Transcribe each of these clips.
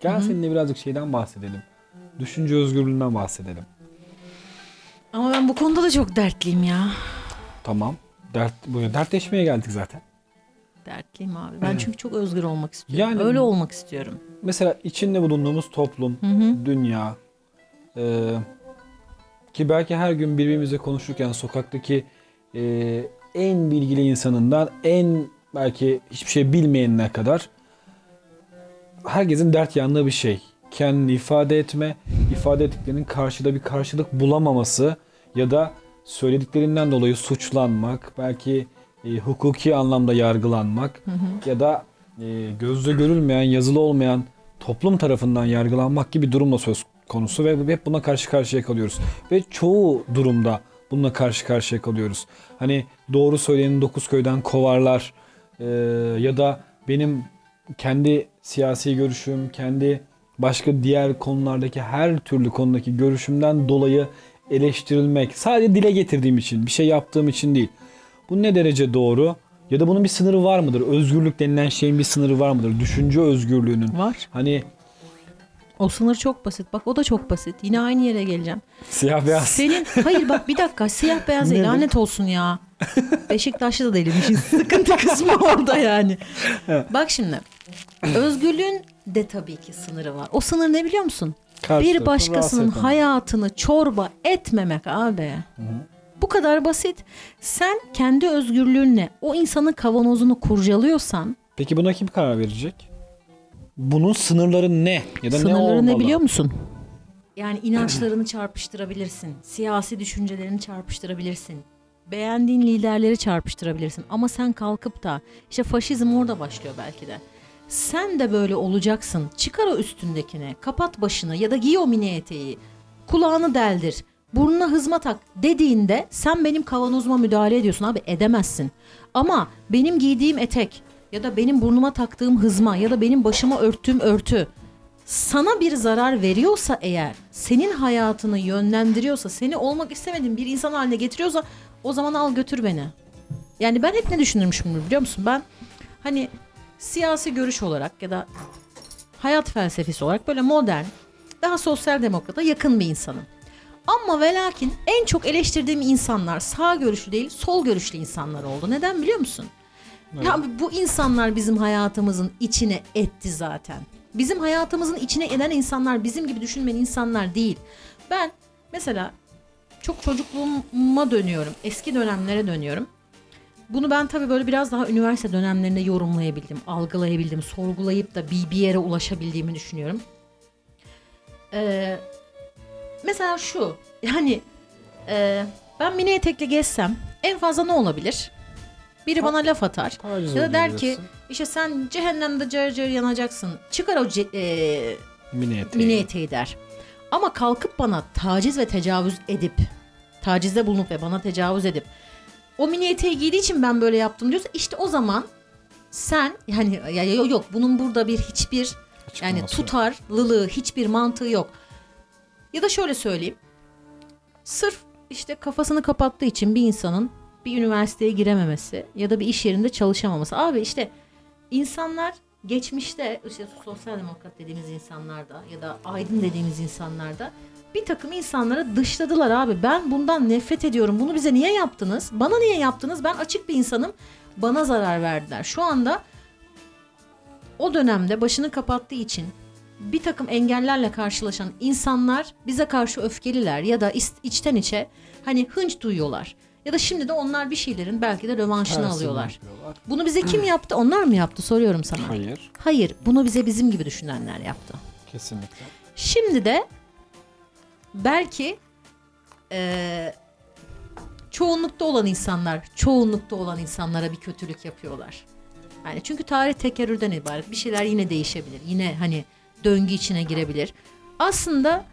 Gel seninle birazcık şeyden bahsedelim. Düşünce özgürlüğünden bahsedelim. Ama ben bu konuda da çok dertliyim ya. Tamam. Dert, buraya dertleşmeye geldik zaten. Dertliyim abi. Ben çünkü çok özgür olmak istiyorum. Yani- Öyle olmak istiyorum. Mesela içinde bulunduğumuz toplum, Hı hı. dünya e, ki belki her gün birbirimizle konuşurken sokaktaki e, en bilgili insanından en belki hiçbir şey bilmeyenine kadar herkesin dert yandığı bir şey. Kendini ifade etme, ifade ettiklerinin karşıda bir karşılık bulamaması ya da söylediklerinden dolayı suçlanmak, belki e, hukuki anlamda yargılanmak ya da e, gözle görülmeyen, yazılı olmayan toplum tarafından yargılanmak gibi durumla söz konusu ve hep buna karşı karşıya kalıyoruz. Ve çoğu durumda bununla karşı karşıya kalıyoruz. Hani doğru söyleyeni dokuz köyden kovarlar e, ya da benim kendi siyasi görüşüm, kendi başka diğer konulardaki her türlü konudaki görüşümden dolayı eleştirilmek sadece dile getirdiğim için, bir şey yaptığım için değil. Bu ne derece doğru? Ya da bunun bir sınırı var mıdır? Özgürlük denilen şeyin bir sınırı var mıdır? Düşünce özgürlüğünün. Var. Hani O sınır çok basit. Bak o da çok basit. Yine aynı yere geleceğim. siyah beyaz. Senin hayır bak bir dakika siyah beyaz değil lanet olsun ya. Beşiktaşlı da değilmişiz. Sıkıntı kısmı orada yani. Bak şimdi. Özgürlüğün de tabii ki sınırı var. O sınır ne biliyor musun? Karşı bir başkasının hayatını çorba etmemek abi. Bu kadar basit. Sen kendi özgürlüğünle o insanın kavanozunu kurcalıyorsan Peki buna kim karar verecek? Bunun sınırları ne? Ya da ne Sınırları olmalı? ne biliyor musun? Yani inançlarını çarpıştırabilirsin. Siyasi düşüncelerini çarpıştırabilirsin. Beğendiğin liderleri çarpıştırabilirsin. Ama sen kalkıp da işte faşizm orada başlıyor belki de. Sen de böyle olacaksın. Çıkar o üstündekini, kapat başını ya da giy o mini eteği. Kulağını deldir. Burnuna hızma tak dediğinde sen benim kavanozuma müdahale ediyorsun abi edemezsin. Ama benim giydiğim etek ya da benim burnuma taktığım hızma ya da benim başıma örttüğüm örtü sana bir zarar veriyorsa eğer, senin hayatını yönlendiriyorsa, seni olmak istemediğin bir insan haline getiriyorsa o zaman al götür beni. Yani ben hep ne düşünürmüşüm biliyor musun? Ben hani siyasi görüş olarak ya da hayat felsefesi olarak böyle modern, daha sosyal demokrata yakın bir insanım. Ama ve lakin en çok eleştirdiğim insanlar sağ görüşlü değil sol görüşlü insanlar oldu. Neden biliyor musun? Ya bu insanlar bizim hayatımızın içine etti zaten. Bizim hayatımızın içine eden insanlar bizim gibi düşünmeyen insanlar değil. Ben mesela çok çocukluğuma dönüyorum. Eski dönemlere dönüyorum. Bunu ben tabii böyle biraz daha üniversite dönemlerinde yorumlayabildim, algılayabildim, sorgulayıp da bir, bir yere ulaşabildiğimi düşünüyorum. Ee, mesela şu, yani e, ben mini etekle gezsem en fazla ne olabilir? Biri bana laf atar. Taciz Ya da der ki işte sen cehennemde car car yanacaksın. Çıkar o ce- e, Mini eteği. mini eteği der. Ama kalkıp bana taciz ve tecavüz edip, tacizde bulunup ve bana tecavüz edip o mini eteği giydiği için ben böyle yaptım diyorsa işte o zaman sen yani ya, ya- yok bunun burada bir hiçbir yani tutarlılığı hiçbir mantığı yok. Ya da şöyle söyleyeyim. Sırf işte kafasını kapattığı için bir insanın bir üniversiteye girememesi ya da bir iş yerinde çalışamaması. Abi işte insanlar geçmişte işte sosyal demokrat dediğimiz insanlarda ya da aydın dediğimiz insanlarda bir takım insanları dışladılar abi. Ben bundan nefret ediyorum. Bunu bize niye yaptınız? Bana niye yaptınız? Ben açık bir insanım. Bana zarar verdiler. Şu anda o dönemde başını kapattığı için bir takım engellerle karşılaşan insanlar bize karşı öfkeliler ya da içten içe hani hınç duyuyorlar. Ya da şimdi de onlar bir şeylerin belki de rövanşını Tersini alıyorlar. yapıyorlar. Bunu bize kim yaptı? Onlar mı yaptı? Soruyorum sana. Hayır. Hayır, bunu bize bizim gibi düşünenler yaptı. Kesinlikle. Şimdi de belki eee, çoğunlukta olan insanlar, çoğunlukta olan insanlara bir kötülük yapıyorlar. Yani çünkü tarih tekerrürden ibaret. Bir şeyler yine değişebilir. Yine hani döngü içine girebilir. Aslında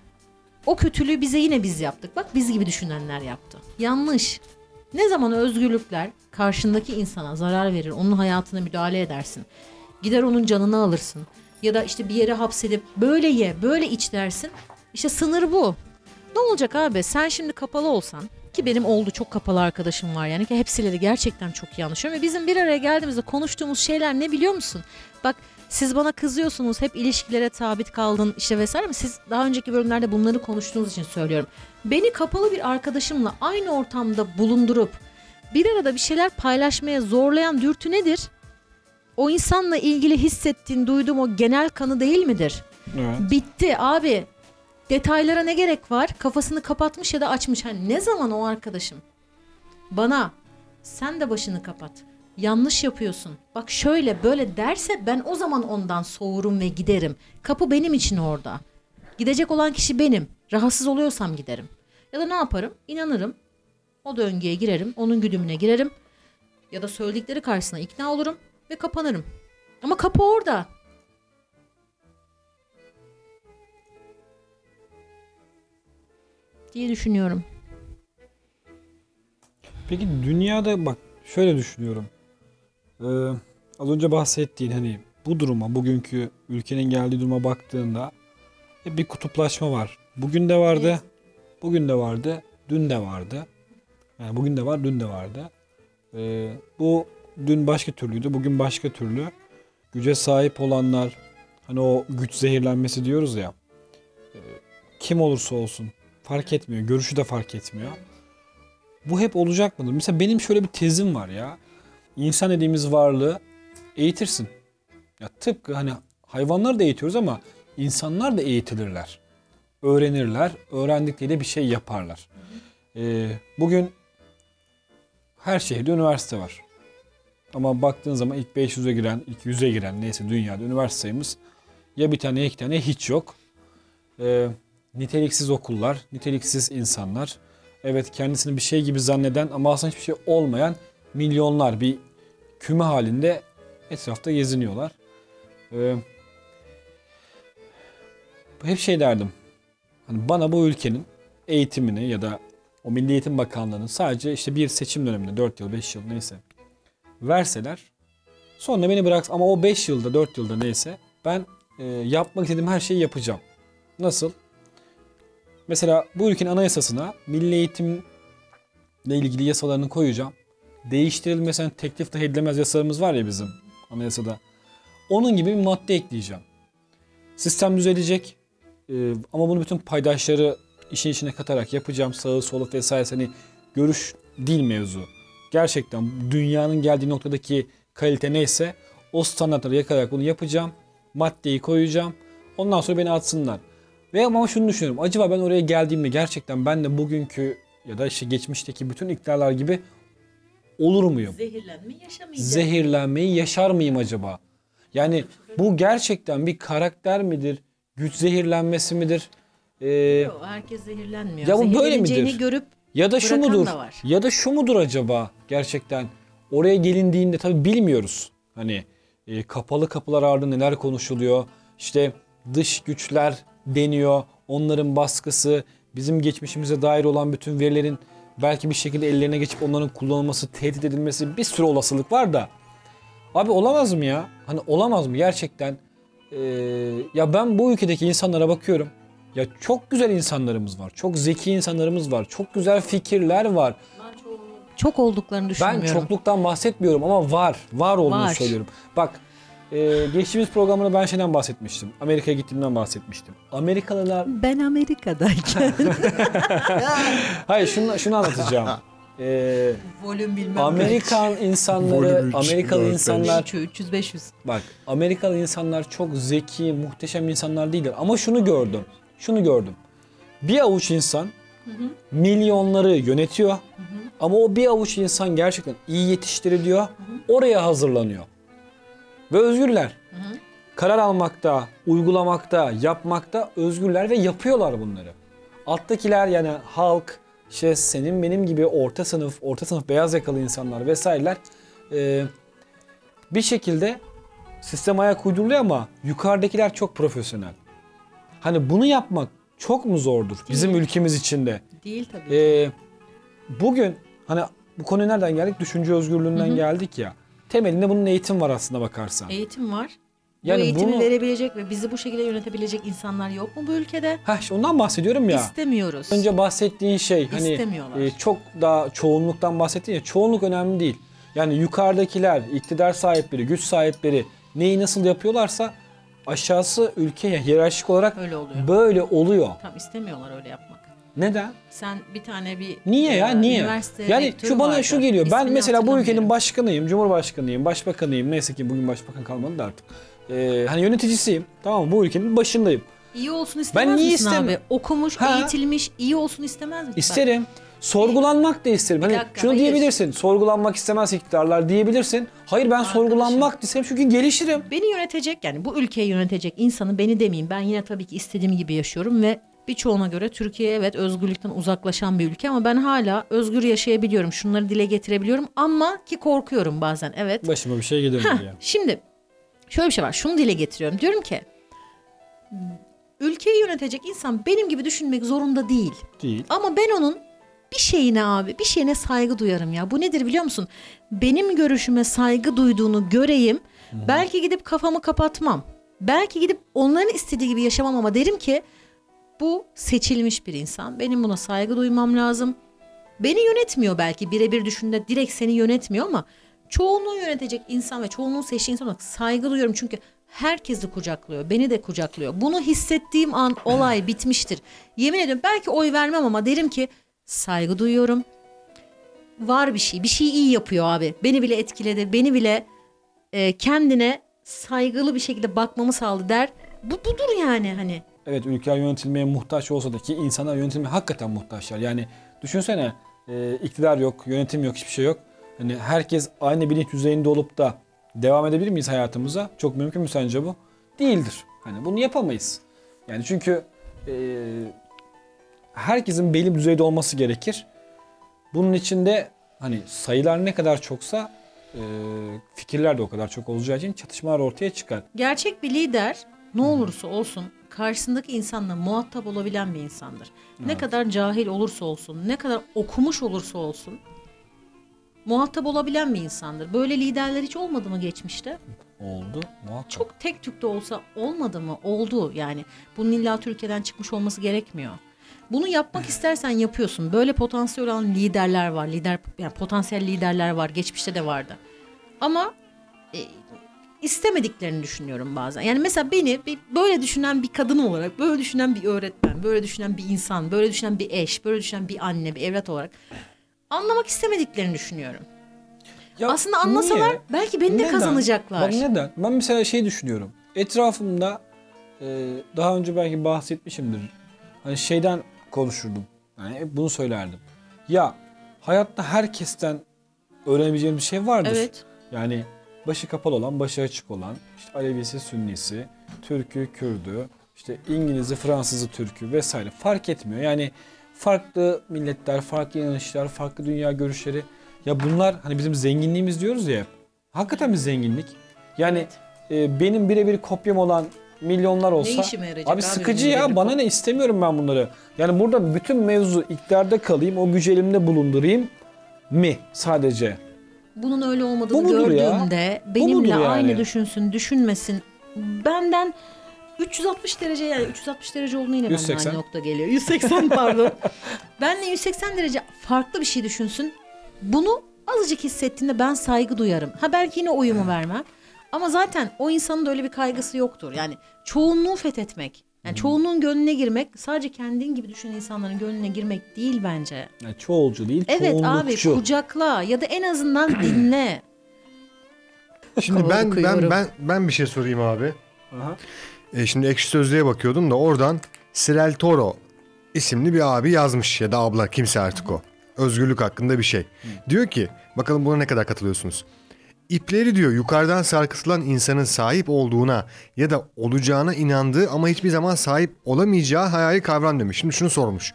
o kötülüğü bize yine biz yaptık. Bak biz gibi düşünenler yaptı. Yanlış. Ne zaman özgürlükler karşındaki insana zarar verir, onun hayatına müdahale edersin. Gider onun canını alırsın. Ya da işte bir yere hapsedip böyle ye, böyle iç dersin. İşte sınır bu. Ne olacak abi? Sen şimdi kapalı olsan ki benim oldu çok kapalı arkadaşım var yani ki hepsiyle de gerçekten çok iyi anlaşıyorum ve bizim bir araya geldiğimizde konuştuğumuz şeyler ne biliyor musun? Bak Siz bana kızıyorsunuz hep ilişkilere sabit kaldın işte vesaire mi? Siz daha önceki bölümlerde bunları konuştuğunuz için söylüyorum. Beni kapalı bir arkadaşımla aynı ortamda bulundurup bir arada bir şeyler paylaşmaya zorlayan dürtü nedir? O insanla ilgili hissettiğin, duyduğum o genel kanı değil midir? Evet. Bitti abi. Detaylara ne gerek var? Kafasını kapatmış ya da açmış. Hani ne zaman o arkadaşım bana sen de başını kapat. Yanlış yapıyorsun. Bak şöyle böyle derse ben o zaman ondan soğurum ve giderim. Kapı benim için orada. Gidecek olan kişi benim. Rahatsız oluyorsam giderim. Ya da ne yaparım? İnanırım. O döngüye girerim. Onun güdümüne girerim. Ya da söyledikleri karşısına ikna olurum ve kapanırım. Ama kapı orada. Diye düşünüyorum. Peki dünyada bak şöyle düşünüyorum. Ee, az önce bahsettiğin hani bu duruma, bugünkü ülkenin geldiği duruma baktığında hep bir kutuplaşma var. Bugün de vardı, Evet. bugün de vardı, dün de vardı. Yani bugün de var, dün de vardı. Ee, bu dün başka türlüydü, bugün başka türlü. Güce sahip olanlar, hani o güç zehirlenmesi diyoruz ya. e, kim olursa olsun fark etmiyor, görüşü de fark etmiyor. Bu hep olacak mıdır? Mesela benim şöyle bir tezim var ya. İnsan dediğimiz varlığı eğitirsin. Ya tıpkı hani hayvanları da eğitiyoruz ama insanlar da eğitilirler. Öğrenirler. Öğrendikleriyle bir şey yaparlar. Ee, bugün her şehirde üniversite var. Ama baktığın zaman ilk 500'e giren, ilk 100'e giren neyse dünyada üniversite sayımız ya bir tane ya iki tane hiç yok. Ee, niteliksiz okullar, niteliksiz insanlar. Evet kendisini bir şey gibi zanneden ama aslında hiçbir şey olmayan milyonlar bir küme halinde etrafta geziniyorlar. Ee, hep şey derdim. Hani bana bu ülkenin eğitimini ya da o Milli Eğitim Bakanlığı'nın sadece işte bir seçim döneminde 4 yıl 5 yıl neyse verseler sonra beni bırak ama o 5 yılda 4 yılda neyse ben e, yapmak istediğim her şeyi yapacağım. Nasıl? Mesela bu ülkenin anayasasına milli eğitimle ilgili yasalarını koyacağım. Değiştirilmesen teklif dahi edilemez yasalarımız var ya bizim anayasada. Onun gibi bir madde ekleyeceğim. Sistem düzelecek. Ee, ama bunu bütün paydaşları işin içine katarak yapacağım. Sağı solu vesaire hani görüş değil mevzu. Gerçekten dünyanın geldiği noktadaki kalite neyse o standartları yakalayarak bunu yapacağım. Maddeyi koyacağım. Ondan sonra beni atsınlar. Ve ama şunu düşünüyorum. Acaba ben oraya geldiğimde gerçekten ben de bugünkü ya da işte geçmişteki bütün iktidarlar gibi olur muyum? Zehirlenme yaşamayacağım. Zehirlenmeyi yaşar mıyım acaba? Yani bu gerçekten bir karakter midir? Güç zehirlenmesi midir? Ee, Yok, herkes zehirlenmiyor. Ya bu böyle midir? görüp ya da şu mudur? da var. Ya da şu mudur acaba gerçekten? Oraya gelindiğinde tabii bilmiyoruz. Hani e, kapalı kapılar ardında neler konuşuluyor? İşte dış güçler deniyor. Onların baskısı, bizim geçmişimize dair olan bütün verilerin belki bir şekilde ellerine geçip onların kullanılması, tehdit edilmesi bir sürü olasılık var da. Abi olamaz mı ya? Hani olamaz mı gerçekten? Ee, ya ben bu ülkedeki insanlara bakıyorum. Ya çok güzel insanlarımız var. Çok zeki insanlarımız var. Çok güzel fikirler var. çok olduklarını Ben düşünmüyorum. çokluktan bahsetmiyorum ama var. Var olduğunu Var. söylüyorum. Bak e, geçtiğimiz programda ben şeyden bahsetmiştim. Amerika'ya gittiğimden bahsetmiştim. Amerikalılar... Ben Amerika'dayken Hayır şunu, şunu anlatacağım. E, volüm bilmem Amerikan insanları, Volüm üç, Amerikalı dört, insanlar 300 500. Bak Amerikalı insanlar çok zeki, muhteşem insanlar değiller. Ama şunu gördüm. Şunu gördüm. Bir avuç insan milyonları yönetiyor. Ama o bir avuç insan gerçekten iyi yetiştiriliyor. Oraya hazırlanıyor. Ve özgürler. Karar almakta, uygulamakta, yapmakta özgürler ve yapıyorlar bunları. Alttakiler yani halk, işte senin benim gibi orta sınıf, orta sınıf beyaz yakalı insanlar vesaireler e, bir şekilde sistem ayak uyduruluyor ama yukarıdakiler çok profesyonel. Hani bunu yapmak çok mu zordur bizim ülkemiz içinde? Değil tabii. Ee, bugün hani bu konuya nereden geldik? Düşünce özgürlüğünden geldik ya. Temelinde bunun eğitim var aslında bakarsan. Eğitim var. Yani bu eğitimi bunu- verebilecek ve bizi bu şekilde yönetebilecek insanlar yok mu bu ülkede? İşte ondan bahsediyorum ya. İstemiyoruz. Önce bahsettiğin şey hani e, çok daha çoğunluktan bahsettin ya çoğunluk önemli değil. Yani yukarıdakiler, iktidar sahipleri, güç sahipleri neyi nasıl yapıyorlarsa aşağısı ülkeye hiyerarşik olarak Öyle oluyor. böyle oluyor. Tam istemiyorlar öyle yapmak. Neden? Sen bir tane bir Niye ya? e, Niye? üniversite Yani şu bana vardı. şu geliyor. Ben İsmini mesela bu ülkenin başkanıyım, cumhurbaşkanıyım, başbakanıyım. Neyse ki bugün başbakan kalmadı da artık. Ee, hani yöneticisiyim. Tamam mı? Bu ülkenin başındayım. iyi olsun istemez Ben niye misin istemem? abi? Okumuş, Ha. eğitilmiş, iyi olsun istemez misin? İsterim. Sorgulanmak da isterim. Bir Hani dakika, şunu hayır. diyebilirsin. Sorgulanmak istemez iktidarlar diyebilirsin. Hayır ben sorgulanmak da isterim çünkü gelişirim. Beni yönetecek yani bu ülkeyi yönetecek insanı beni demeyeyim. Ben yine tabii ki istediğim gibi yaşıyorum ve birçoğuna göre Türkiye evet özgürlükten uzaklaşan bir ülke ama ben hala özgür yaşayabiliyorum. Şunları dile getirebiliyorum ama ki korkuyorum bazen evet. Başıma bir şey Heh, diye. şimdi şöyle bir şey var. Şunu dile getiriyorum. Diyorum ki ülkeyi yönetecek insan benim gibi düşünmek zorunda değil. Değil. Ama ben onun bir şeyine abi, bir şeyine saygı duyarım ya. Bu nedir biliyor musun? Benim görüşüme saygı duyduğunu göreyim. Belki gidip kafamı kapatmam. Belki gidip onların istediği gibi yaşamam ama derim ki bu seçilmiş bir insan. Benim buna saygı duymam lazım. Beni yönetmiyor belki birebir düşünde direkt seni yönetmiyor ama çoğunluğu yönetecek insan ve çoğunluğu seçtiği insan olarak saygı duyuyorum çünkü herkesi kucaklıyor. Beni de kucaklıyor. Bunu hissettiğim an olay bitmiştir. Yemin ediyorum belki oy vermem ama derim ki saygı duyuyorum. Var bir şey. Bir şey iyi yapıyor abi. Beni bile etkiledi. Beni bile e, kendine saygılı bir şekilde bakmamı sağladı der. Bu budur yani hani. Evet ülkeler yönetilmeye muhtaç olsa da ki insanlar yönetilmeye hakikaten muhtaçlar. Yani düşünsene e, iktidar yok, yönetim yok, hiçbir şey yok. Hani herkes aynı bilinç düzeyinde olup da devam edebilir miyiz hayatımıza? Çok mümkün mü sence bu? Değildir. Hani bunu yapamayız. Yani çünkü e, herkesin belli bir düzeyde olması gerekir. Bunun içinde hani sayılar ne kadar çoksa e, fikirler de o kadar çok olacağı için çatışmalar ortaya çıkar. Gerçek bir lider ne olursa olsun karşısındaki insanla muhatap olabilen bir insandır. Ne Evet. kadar cahil olursa olsun, ne kadar okumuş olursa olsun muhatap olabilen bir insandır. Böyle liderler hiç olmadı mı geçmişte? Oldu muhakkak. Çok tek tük de olsa olmadı mı? Oldu yani. Bunun illa Türkiye'den çıkmış olması gerekmiyor. Bunu yapmak istersen yapıyorsun. Böyle potansiyel olan liderler var. Lider yani potansiyel liderler var. Geçmişte de vardı. Ama e, istemediklerini düşünüyorum bazen. Yani mesela beni böyle düşünen bir kadın olarak, böyle düşünen bir öğretmen, böyle düşünen bir insan, böyle düşünen bir eş, böyle düşünen bir anne, bir evlat olarak anlamak istemediklerini düşünüyorum. Ya Aslında anlasalar niye? belki beni de Neden? kazanacaklar. Bak neden? Ben mesela şey düşünüyorum. Etrafımda e, daha önce belki bahsetmişimdir. Hani şeyden konuşurdum. Yani hep bunu söylerdim. Ya hayatta herkesten öğrenebileceğimiz bir şey vardır. Evet. Yani başı kapalı olan, başı açık olan, işte Alevisi, Sünnisi, Türkü, Kürdü, işte İngiliz'i, Fransız'ı, Türkü vesaire fark etmiyor. Yani farklı milletler, farklı inanışlar, farklı dünya görüşleri. Ya bunlar hani bizim zenginliğimiz diyoruz ya. Hakikaten bir zenginlik. Yani e, benim birebir kopyam olan milyonlar olsa işime yarayacak abi sıkıcı ya bana ne istemiyorum ben bunları. Yani burada bütün mevzu iktidarda kalayım, o gücü elimde bulundurayım mi sadece? Bunun öyle Bu olmadığını mudur ya? gördüğünde Bu benimle yani? aynı düşünsün, düşünmesin. Benden 360 derece yani 360 derece olduğunu yine 180. benden aynı nokta geliyor. 180 pardon. Benle 180 derece farklı bir şey düşünsün. Bunu azıcık hissettiğinde ben saygı duyarım. Ha belki yine oyumu vermem. Ama zaten o insanın da öyle bir kaygısı yoktur. Yani çoğunluğu fethetmek. Yani çoğunluğun gönlüne girmek sadece kendin gibi düşünen insanların gönlüne girmek değil bence. Yani çoğulcu değil, Evet abi çoğunlukçu. kucakla ya da en azından dinle. Şimdi Kavalı ben ben kıyıyorum. ben ben bir şey sorayım abi. Aha. E, şimdi Ekşi Sözlüğe bakıyordum da oradan Sirel Toro isimli bir abi yazmış ya da abla kimse artık o. Özgürlük hakkında bir şey. Diyor ki bakalım buna ne kadar katılıyorsunuz. İpleri diyor yukarıdan sarkıtılan insanın sahip olduğuna ya da olacağına inandığı ama hiçbir zaman sahip olamayacağı hayali kavram demiş. Şimdi şunu sormuş.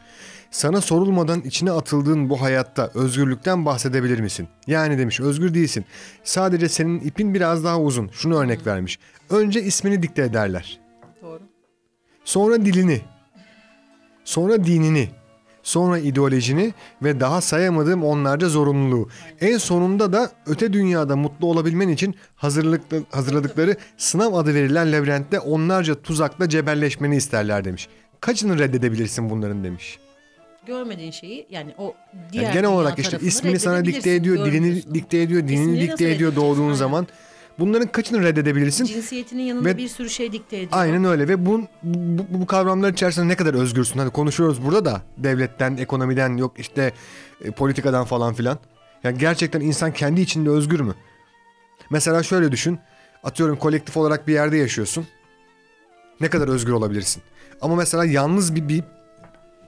Sana sorulmadan içine atıldığın bu hayatta özgürlükten bahsedebilir misin? Yani demiş özgür değilsin. Sadece senin ipin biraz daha uzun. Şunu örnek vermiş. Önce ismini dikte ederler. Doğru. Sonra dilini. Sonra dinini. Sonra ideolojini ve daha sayamadığım onlarca zorunluluğu. En sonunda da öte dünyada mutlu olabilmen için hazırladıkları sınav adı verilen labirentte onlarca tuzakla cebelleşmeni isterler demiş. Kaçını reddedebilirsin bunların demiş. Görmediğin şeyi yani o Yani diğer genel dünya olarak işte ismini sana dikte ediyor, dilini dikte ediyor, dinini dikte ediyor doğduğun zaman Bunların kaçını reddedebilirsin? Cinsiyetinin yanında Ve- bir sürü şey dikte ediyor. Aynen öyle ve bu, bu, bu kavramlar içerisinde ne kadar özgürsün? Hani konuşuyoruz burada da devletten, ekonomiden yok işte e, politikadan falan filan. Yani gerçekten insan kendi içinde özgür mü? Mesela şöyle düşün. Atıyorum kolektif olarak bir yerde yaşıyorsun. Ne kadar özgür olabilirsin? Ama mesela yalnız bir, bir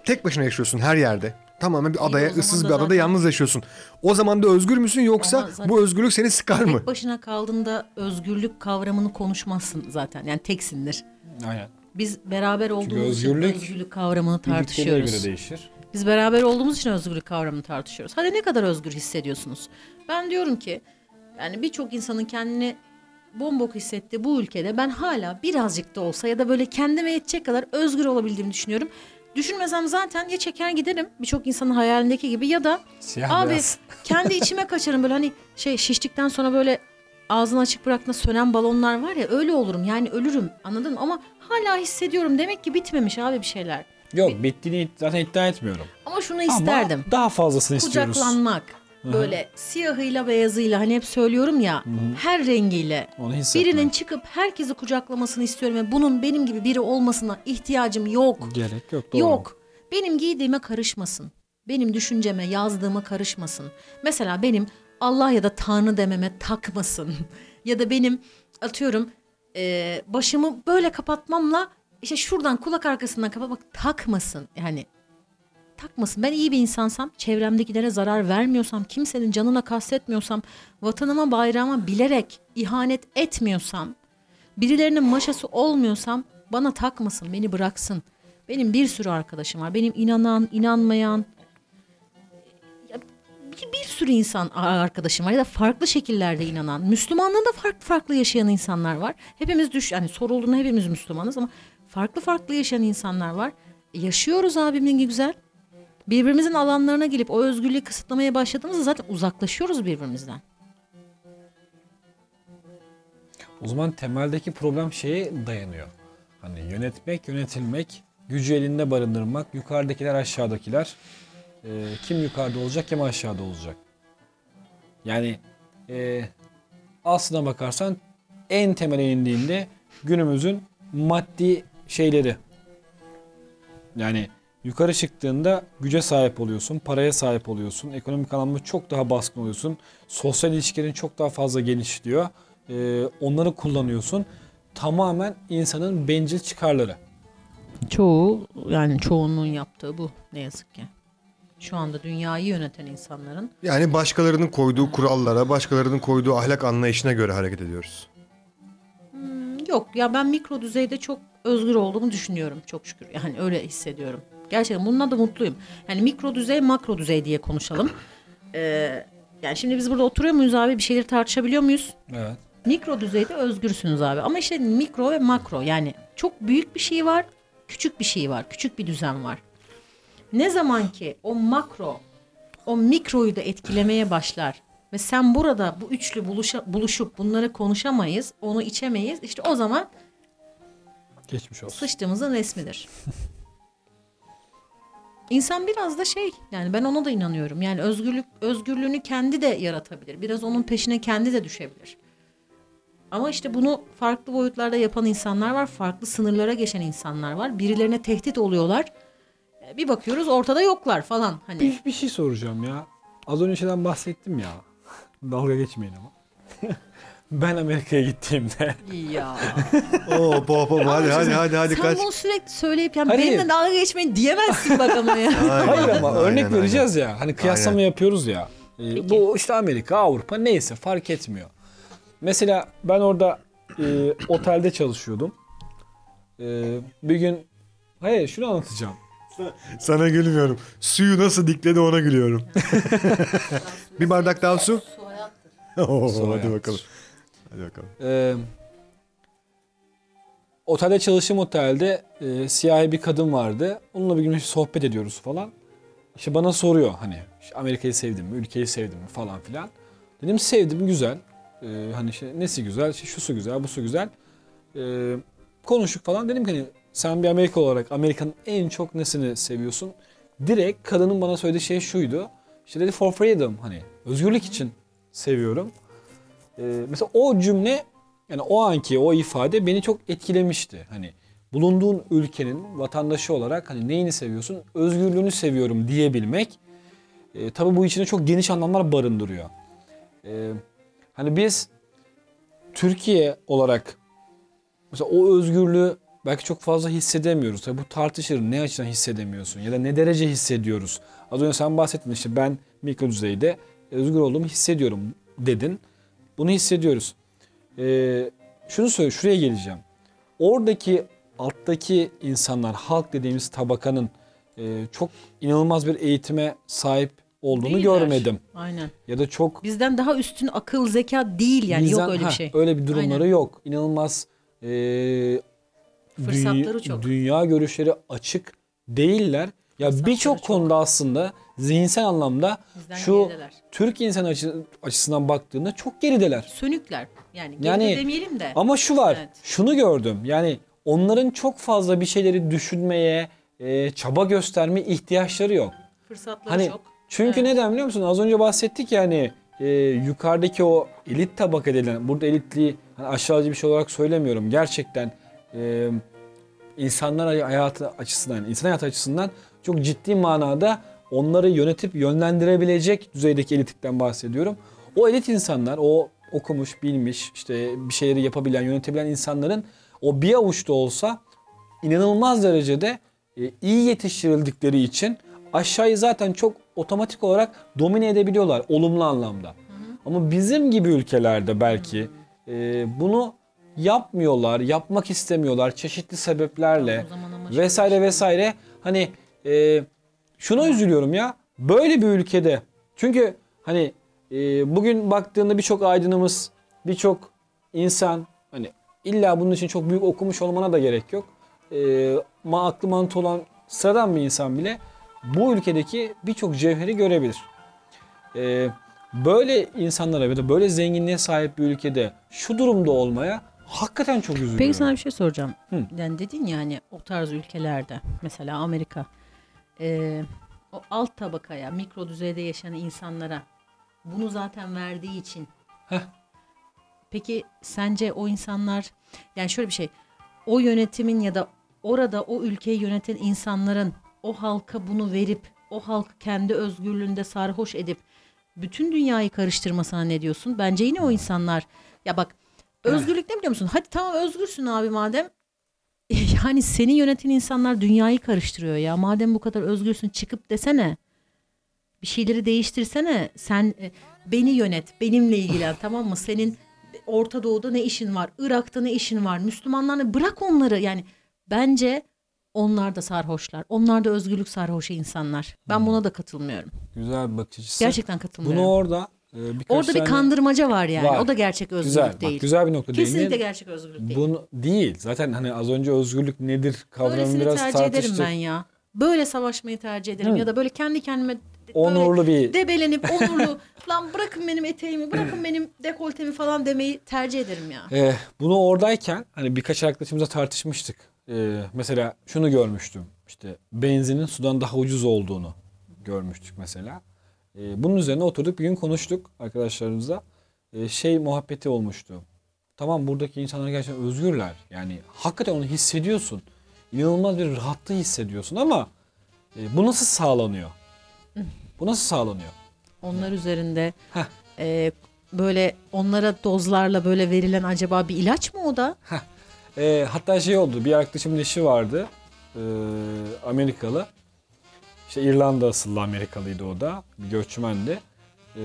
tek başına yaşıyorsun her yerde. Tamamen bir adaya, ıssız bir adada zaten- yalnız yaşıyorsun. O zaman da özgür müsün yoksa bu özgürlük seni sıkar mı? Tek başına kaldığında özgürlük kavramını konuşmazsın zaten. Yani teksindir. Aynen. Biz beraber olduğumuz için özgürlük özgürlük kavramını tartışıyoruz. göre değişir. Biz beraber olduğumuz için özgürlük kavramını tartışıyoruz. Hadi ne kadar özgür hissediyorsunuz? Ben diyorum ki yani birçok insanın kendini bombok hissettiği bu ülkede ben hala birazcık da olsa ya da böyle kendime yetecek kadar özgür olabildiğimi düşünüyorum. Düşünmesem zaten ya çeker giderim birçok insanın hayalindeki gibi ya da Siyah abi beyaz. kendi içime kaçarım böyle hani şey şiştikten sonra böyle ağzını açık bıraktığında sönen balonlar var ya öyle olurum yani ölürüm anladın mı? Ama hala hissediyorum demek ki bitmemiş abi bir şeyler. Yok bittiğini zaten iddia etmiyorum. Ama şunu isterdim. Ama daha fazlasını istiyoruz. kucaklanmak. Böyle siyahıyla beyazıyla hani hep söylüyorum ya her rengiyle birinin çıkıp herkesi kucaklamasını istiyorum ve bunun benim gibi biri olmasına ihtiyacım yok. Gerek yok. Doğru. Yok. Benim giydiğime karışmasın. Benim düşünceme, yazdığıma karışmasın. Mesela benim Allah ya da Tanrı dememe takmasın. ya da benim atıyorum e, başımı böyle kapatmamla işte şuradan kulak arkasından kapatmak takmasın. Yani takmasın. Ben iyi bir insansam, çevremdekilere zarar vermiyorsam, kimsenin canına kastetmiyorsam, vatanıma bayrağıma bilerek ihanet etmiyorsam, birilerinin maşası olmuyorsam bana takmasın, beni bıraksın. Benim bir sürü arkadaşım var. Benim inanan, inanmayan ya bir, sürü insan arkadaşım var ya da farklı şekillerde inanan, Müslümanlığı da farklı farklı yaşayan insanlar var. Hepimiz düş yani sorulduğunda hepimiz Müslümanız ama farklı farklı yaşayan insanlar var. E, yaşıyoruz abimin güzel. Birbirimizin alanlarına gelip o özgürlüğü kısıtlamaya başladığımızda zaten uzaklaşıyoruz birbirimizden. O zaman temeldeki problem şeye dayanıyor. Hani yönetmek, yönetilmek, gücü elinde barındırmak, yukarıdakiler aşağıdakiler. Ee, kim yukarıda olacak, kim aşağıda olacak. Yani e, aslına bakarsan en temele indiğinde günümüzün maddi şeyleri. Yani yukarı çıktığında güce sahip oluyorsun, paraya sahip oluyorsun, ekonomik anlamda çok daha baskın oluyorsun. Sosyal ilişkilerin çok daha fazla genişliyor. Ee, onları kullanıyorsun. Tamamen insanın bencil çıkarları. Çoğu yani çoğunluğun yaptığı bu ne yazık ki. Şu anda dünyayı yöneten insanların Yani başkalarının koyduğu kurallara, başkalarının koyduğu ahlak anlayışına göre hareket ediyoruz. Yok ya ben mikro düzeyde çok özgür olduğumu düşünüyorum çok şükür. Yani öyle hissediyorum. Gerçekten bununla da mutluyum. Yani mikro düzey makro düzey diye konuşalım. Ee, yani şimdi biz burada oturuyor muyuz abi bir şeyleri tartışabiliyor muyuz? Evet. Mikro düzeyde özgürsünüz abi. Ama işte mikro ve makro yani çok büyük bir şey var, küçük bir şey var, küçük bir düzen var. Ne zaman ki o makro o mikroyu da etkilemeye başlar ve sen burada bu üçlü buluşa, buluşup bunları konuşamayız, onu içemeyiz. İşte o zaman Geçmiş olsun. sıçtığımızın resmidir. İnsan biraz da şey yani ben ona da inanıyorum. Yani özgürlük özgürlüğünü kendi de yaratabilir. Biraz onun peşine kendi de düşebilir. Ama işte bunu farklı boyutlarda yapan insanlar var. Farklı sınırlara geçen insanlar var. Birilerine tehdit oluyorlar. E, Bir bakıyoruz ortada yoklar falan hani. Bir, bir şey soracağım ya. Az önce şeyden bahsettim ya. Dalga geçmeyin ama. ben Amerika'ya gittiğimde ya. Oo hop hadi hadi hadi hadi Sen kaç. bunu sürekli söyleyip yani Hayır. benimle dalga geçmeyin diyemezsin bak ama ya. Aynen, Hayır ama aynen, örnek aynen. vereceğiz ya. Hani kıyaslama Aynen. yapıyoruz ya. Ee, bu işte Amerika, Avrupa neyse fark etmiyor. Mesela ben orada e, otelde çalışıyordum. E, bir gün hayır şunu anlatacağım. Sana gülmüyorum. Suyu nasıl dikledi ona gülüyorum. bir bardak daha su. Oo, Su hadi hayattır. bakalım. Hadi bakalım. Ee, otelde çalıştığım otelde e, siyahi bir kadın vardı. Onunla bir gün sohbet ediyoruz falan. İşte bana soruyor hani işte Amerika'yı sevdim mi, ülkeyi sevdim mi falan filan. Dedim sevdim güzel. Ee, hani işte nesi güzel, işte şusu güzel, busu güzel. Ee, konuştuk falan. Dedim ki hani sen bir Amerika olarak Amerika'nın en çok nesini seviyorsun? Direkt kadının bana söylediği şey şuydu. İşte dedi for freedom hani özgürlük için seviyorum. E, mesela o cümle yani o anki o ifade beni çok etkilemişti. Hani bulunduğun ülkenin vatandaşı olarak hani neyini seviyorsun? Özgürlüğünü seviyorum diyebilmek e, tabii bu içinde çok geniş anlamlar barındırıyor. E, hani biz Türkiye olarak mesela o özgürlüğü belki çok fazla hissedemiyoruz. Tabii bu tartışır. Ne açıdan hissedemiyorsun ya da ne derece hissediyoruz? Az önce sen bahsettin işte ben mikro düzeyde özgür olduğumu hissediyorum dedin. Bunu hissediyoruz. Ee, şunu söyle, şuraya geleceğim. Oradaki alttaki insanlar, halk dediğimiz tabakanın e, çok inanılmaz bir eğitime sahip olduğunu Değiller. görmedim. Aynen. Ya da çok Bizden daha üstün akıl, zeka değil yani Bizden- yok öyle ha, bir şey. Öyle bir durumları Aynen. yok. İnanılmaz e, Fırsatları dünya, çok. Dünya görüşleri açık değiller. Ya birçok çok. konuda aslında zihinsel anlamda Bizden şu gerideler. Türk insan açı- açısından baktığında çok gerideler. Sönükler. Yani, Yani- yani demeyelim de. Ama şu var. Evet. Şunu gördüm. Yani onların çok fazla bir şeyleri düşünmeye, e, çaba gösterme ihtiyaçları yok. Fırsatları Hani çok. çünkü Evet. neden biliyor musun? Az önce bahsettik yani e, yukarıdaki o elit tabaka denilen burada elitliği hani aşağıcı bir şey olarak söylemiyorum. Gerçekten e, insanlar hayatı açısından, insan hayatı açısından çok ciddi manada onları yönetip yönlendirebilecek düzeydeki elitlikten bahsediyorum. O elit insanlar, o okumuş, bilmiş, işte bir şeyleri yapabilen, yönetebilen insanların o bir avuçta olsa inanılmaz derecede e, iyi yetiştirildikleri için aşağıyı zaten çok otomatik olarak domine edebiliyorlar olumlu anlamda. Ama bizim gibi ülkelerde belki e, bunu yapmıyorlar, yapmak istemiyorlar çeşitli sebeplerle vesaire vesaire. Hani e, şuna üzülüyorum ya böyle bir ülkede çünkü hani e, bugün baktığında birçok aydınımız, birçok insan hani illa bunun için çok büyük okumuş olmana da gerek yok. E, ma aklı mantığı olan sıradan bir insan bile bu ülkedeki birçok cevheri görebilir. E, böyle insanlara ya da böyle zenginliğe sahip bir ülkede şu durumda olmaya hakikaten çok üzülüyorum. Peki sana bir şey soracağım. Hı. Yani dedin ya hani o tarz ülkelerde mesela Amerika e, o alt tabakaya mikro düzeyde yaşayan insanlara bunu zaten verdiği için Heh. peki sence o insanlar yani şöyle bir şey o yönetimin ya da orada o ülkeyi yöneten insanların o halka bunu verip o halkı kendi özgürlüğünde sarhoş edip bütün dünyayı karıştırmasına ne diyorsun? Bence yine o insanlar ya bak özgürlük ne biliyor musun? Hadi tamam özgürsün abi madem. Yani seni yöneten insanlar dünyayı karıştırıyor ya. Madem bu kadar özgürsün çıkıp desene. Bir şeyleri değiştirsene. Sen e, beni yönet, benimle ilgilen tamam mı? Senin Orta Doğu'da ne işin var? Irak'ta ne işin var? Müslümanlarla bırak onları. Yani bence onlar da sarhoşlar. Onlar da özgürlük sarhoşu insanlar. Ben buna da katılmıyorum. Güzel bir bakış açısı. Gerçekten katılmıyorum. Bunu orada birkaç Orada bir kandırmaca var yani. Var. O da gerçek özgürlük güzel, değil. Bak, güzel bir nokta Kesinlikle değindin. gerçek özgürlük değil. Bunu değil. Zaten hani az önce özgürlük nedir kavramı Böylesini biraz tercih tartıştık. ederim ben ya. Böyle savaşmayı tercih ederim Hı. ya da böyle kendi kendime Onurlu bir debelenip onurlu lan bırakın benim eteğimi bırakın benim dekoltemi falan demeyi tercih ederim ya. Ee, bunu oradayken hani birkaç arkadaşımızla tartışmıştık. Ee, mesela şunu görmüştüm. İşte benzinin sudan daha ucuz olduğunu görmüştük mesela. Ee, bunun üzerine oturduk bir gün konuştuk arkadaşlarımızla. Ee, şey muhabbeti olmuştu. Tamam buradaki insanlar gerçekten özgürler. Yani hakikaten onu hissediyorsun. İnanılmaz bir rahatlığı hissediyorsun ama e, bu nasıl sağlanıyor? Bu nasıl sağlanıyor? Onlar üzerinde Heh. e, böyle onlara dozlarla böyle verilen acaba bir ilaç mı o da? E, hatta şey oldu. Bir arkadaşımın eşi vardı. e, Amerikalı. İşte İrlanda asıllı Amerikalıydı o da. Bir göçmendi. E,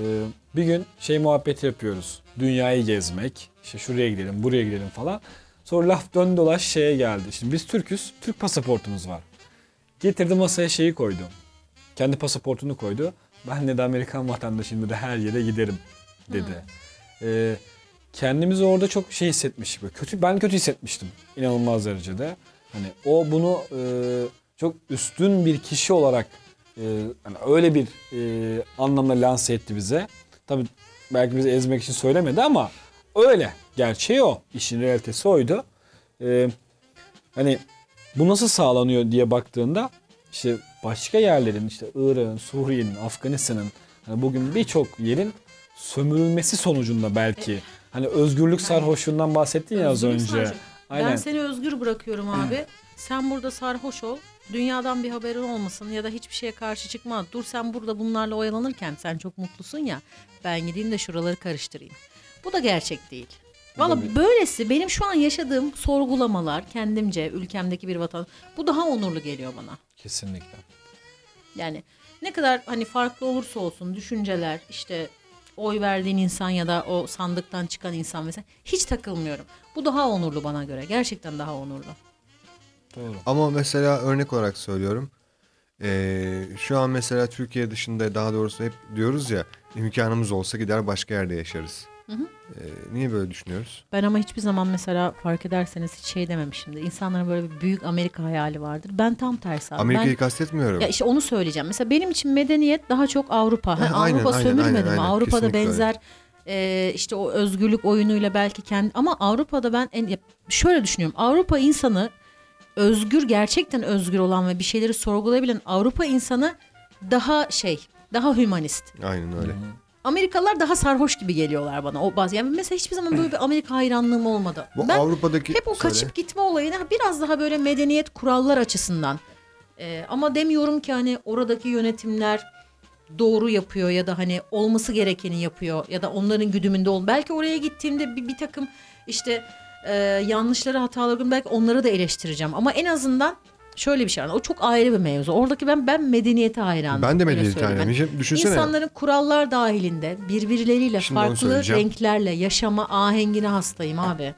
bir gün şey muhabbeti yapıyoruz. Dünyayı gezmek. İşte şuraya gidelim, buraya gidelim falan. Sonra laf dön dolaş şeye geldi. Şimdi biz Türk'üz. Türk pasaportumuz var. Getirdi masaya şeyi koydu. Kendi pasaportunu koydu. Ben de Amerikan vatandaşıyım dedi her yere giderim dedi. E, kendimizi orada çok şey hissetmiş. Böyle kötü ben kötü hissetmiştim inanılmaz derecede. Hani o bunu e, çok üstün bir kişi olarak e, hani öyle bir e, anlamda lanse etti bize. Tabii belki bizi ezmek için söylemedi ama öyle. Gerçeği o. İşin realitesi oydu. E, hani bu nasıl sağlanıyor diye baktığında işte başka yerlerin işte Irak'ın, Suriye'nin, Afganistan'ın hani bugün birçok yerin sömürülmesi sonucunda belki Hani özgürlük sarhoşluğundan bahsettin ya az Özgürlük önce. Aynen. Ben seni özgür bırakıyorum abi. Sen burada sarhoş ol. Dünyadan bir haberin olmasın ya da hiçbir şeye karşı çıkma. Dur sen burada bunlarla oyalanırken sen çok mutlusun ya. Ben gideyim de şuraları karıştırayım. Bu da gerçek değil. Valla böylesi benim şu an yaşadığım sorgulamalar kendimce ülkemdeki bir vatan bu daha onurlu geliyor bana. Kesinlikle. Yani ne kadar hani farklı olursa olsun düşünceler işte oy verdiğin insan ya da o sandıktan çıkan insan mesela hiç takılmıyorum. Bu daha onurlu bana göre. Gerçekten daha onurlu. Doğru. Ama mesela örnek olarak söylüyorum. Ee, şu an mesela Türkiye dışında daha doğrusu hep diyoruz ya imkanımız olsa gider başka yerde yaşarız. Ee, niye böyle düşünüyoruz? Ben ama hiçbir zaman mesela fark ederseniz hiç şey dememişimdir. İnsanların böyle bir büyük Amerika hayali vardır. Ben tam tersi abi. Amerika'yı Ben, kastetmiyorum. ya işte onu söyleyeceğim. Mesela benim için medeniyet daha çok Avrupa. Ha, Ha, aynen, Avrupa aynen, sömürmedi aynen, mi? aynen. Avrupa'da Kesinlikle öyle. benzer e, işte o özgürlük oyunuyla belki kendi ama Avrupa'da ben en, şöyle düşünüyorum. Avrupa insanı özgür gerçekten özgür olan ve bir şeyleri sorgulayabilen Avrupa insanı daha şey daha hümanist. Aynen öyle. Amerikalılar daha sarhoş gibi geliyorlar bana. O bazı yani mesela hiçbir zaman böyle bir Amerika hayranlığım olmadı. Bu ben Avrupa'daki hep o Söyle. kaçıp gitme olayını biraz daha böyle medeniyet kurallar açısından. Ee, ama demiyorum ki hani oradaki yönetimler doğru yapıyor ya da hani olması gerekeni yapıyor ya da onların güdümünde ol. Belki oraya gittiğimde bir, bir takım işte e, yanlışları hataları belki onları da eleştireceğim. Ama en azından şöyle bir şey var. O çok ayrı bir mevzu. Oradaki ben ben medeniyete hayranım. Ben de Öyle medeniyet söyleyeyim. hayranıyım. Düşünsene. İnsanların kurallar dahilinde birbirleriyle Şimdi farklı renklerle yaşama ahengine hastayım abi.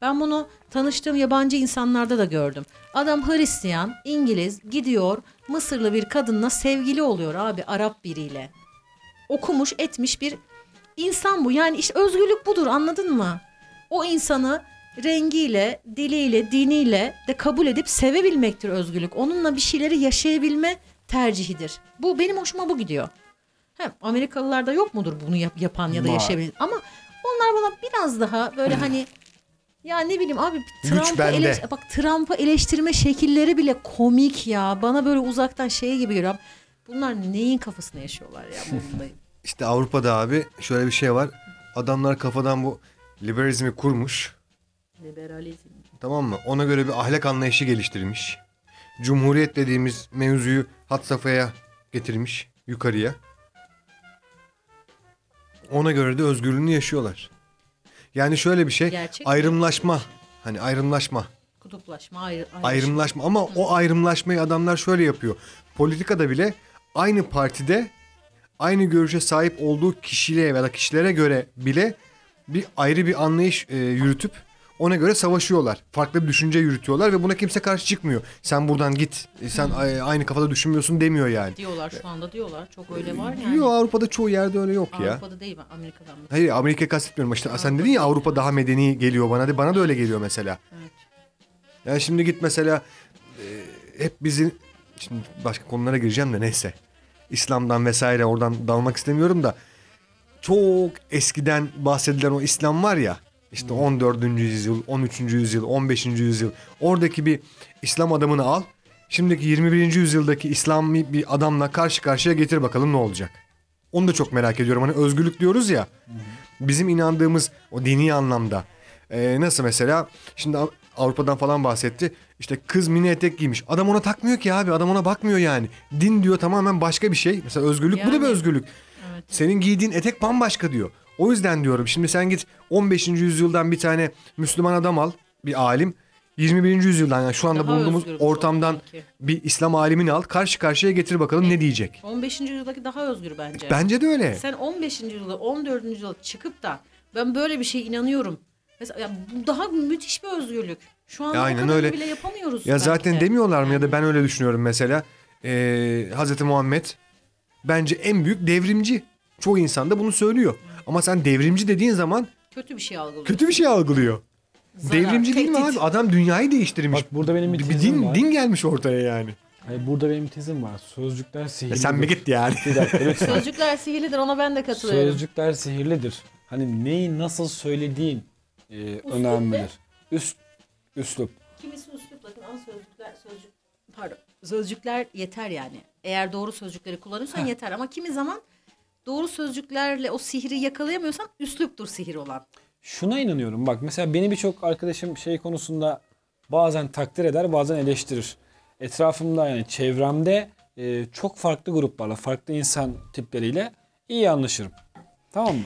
Ben bunu tanıştığım yabancı insanlarda da gördüm. Adam Hristiyan, İngiliz gidiyor Mısırlı bir kadınla sevgili oluyor abi Arap biriyle. Okumuş etmiş bir insan bu. Yani işte özgürlük budur anladın mı? O insanı rengiyle, diliyle, diniyle de kabul edip sevebilmektir özgürlük. Onunla bir şeyleri yaşayabilme tercihidir. Bu benim hoşuma bu gidiyor. Hem Amerikalılarda yok mudur bunu yap- yapan ya da yaşayabilen? Ama onlar bana biraz daha böyle hani ya ne bileyim abi Trump'ı eleş- bak Trump'ı eleştirme şekilleri bile komik ya. Bana böyle uzaktan şey gibi geliyor. Bunlar neyin kafasında yaşıyorlar ya bunda? İşte Avrupa'da abi şöyle bir şey var. Adamlar kafadan bu liberalizmi kurmuş. Liberalizm. Tamam mı? Ona göre bir ahlak anlayışı geliştirmiş. Cumhuriyet dediğimiz mevzuyu hat safhaya getirmiş yukarıya. Ona göre de özgürlüğünü yaşıyorlar. Yani şöyle bir şey Gerçek ayrımlaşma. Hani ayrımlaşma. Kutuplaşma, ayrı, ayrışma. Ayrımlaşma ama o ayrımlaşmayı adamlar şöyle yapıyor. Politikada bile aynı partide aynı görüşe sahip olduğu kişiliğe ya da kişilere göre bile bir ayrı bir anlayış e, yürütüp ona göre savaşıyorlar. Farklı bir düşünce yürütüyorlar ve buna kimse karşı çıkmıyor. Sen buradan git. e, Sen a- aynı kafada düşünmüyorsun demiyor yani. Diyorlar şu anda diyorlar. Çok öyle var yani. Yok Avrupa'da çoğu yerde öyle yok ya. Avrupa'da değil ben Amerika'dan mı? Hayır Amerika'yı kastetmiyorum. İşte sen dedin ya Avrupa daha medeni geliyor bana. De, bana da öyle geliyor mesela. Evet. Yani şimdi git mesela e, hep bizi şimdi başka konulara gireceğim de neyse. İslam'dan vesaire oradan dalmak istemiyorum da çok eskiden bahsedilen o İslam var ya işte 14. yüzyıl, 13. yüzyıl, 15. yüzyıl oradaki bir İslam adamını al. Şimdiki 21. yüzyıldaki İslami bir adamla karşı karşıya getir bakalım ne olacak. Onu da çok merak ediyorum. Hani özgürlük diyoruz ya. Bizim inandığımız o dini anlamda. Ee, nasıl mesela şimdi Av- Avrupa'dan falan bahsetti. İşte kız mini etek giymiş. Adam ona takmıyor ki abi. Adam ona bakmıyor yani. Din diyor tamamen başka bir şey. Mesela özgürlük bu da bir Yani. özgürlük. Evet. Senin giydiğin etek bambaşka diyor. O yüzden diyorum şimdi sen git 15. yüzyıldan bir tane Müslüman adam al. Bir alim. 21. yüzyıldan yani şu anda Daha bulunduğumuz ortamdan sanki. bir İslam alimini al. Karşı karşıya getir bakalım ne diyecek. 15. yüzyıldaki daha özgür bence. Bence de öyle. Sen 15. yüzyılda 14. yüzyılda çıkıp da ben böyle bir şey inanıyorum. Mesela ya bu daha müthiş bir özgürlük. Şu an Ya o aynen öyle. bile yapamıyoruz. Ya belki zaten de. demiyorlar mı ya Yani. da ben öyle düşünüyorum mesela. Ee, Hazreti Muhammed bence en büyük devrimci. Çoğu insan da bunu söylüyor. Ama sen devrimci dediğin zaman kötü bir şey algılıyorsun. kötü bir şey algılıyor. Zarar, devrimci değil mi abi? Adam dünyayı değiştirmiş. Bak burada benim bir bir tezim din, var. din gelmiş ortaya yani. Hayır, burada benim tezim var. Sözcükler sihirlidir. Ya sen mi git yani? Bir dakika. Sözcükler sihirlidir ona ben de katılıyorum. Sözcükler sihirlidir. Hani neyi nasıl söylediğin e, önemlidir. Üst, üslup. Kimisi üslup bakın ama sözcükler sözcük pardon sözcükler yeter yani. Eğer doğru sözcükleri kullanırsan yeter ama kimi zaman doğru sözcüklerle o sihri yakalayamıyorsan üsluptur sihir olan. şuna inanıyorum. Bak mesela beni birçok arkadaşım şey konusunda bazen takdir eder, bazen eleştirir. Etrafımda yani çevremde e, çok farklı gruplarla, farklı insan tipleriyle iyi anlaşırım. Tamam mı?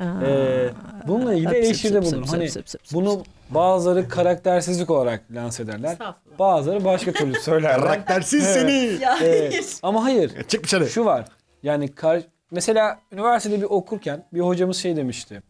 Ee, bununla ilgili eleştiride bulunurum. Hani söp, söp, söp, bunu bazıları karaktersizlik olarak lanse ederler. Bazıları başka türlü söylerler. Karaktersiz seni. Ya Ee, hayır. ama hayır. Çık dışarı. Şu var. Yani kar- mesela üniversitede bir okurken bir hocamız şey demişti.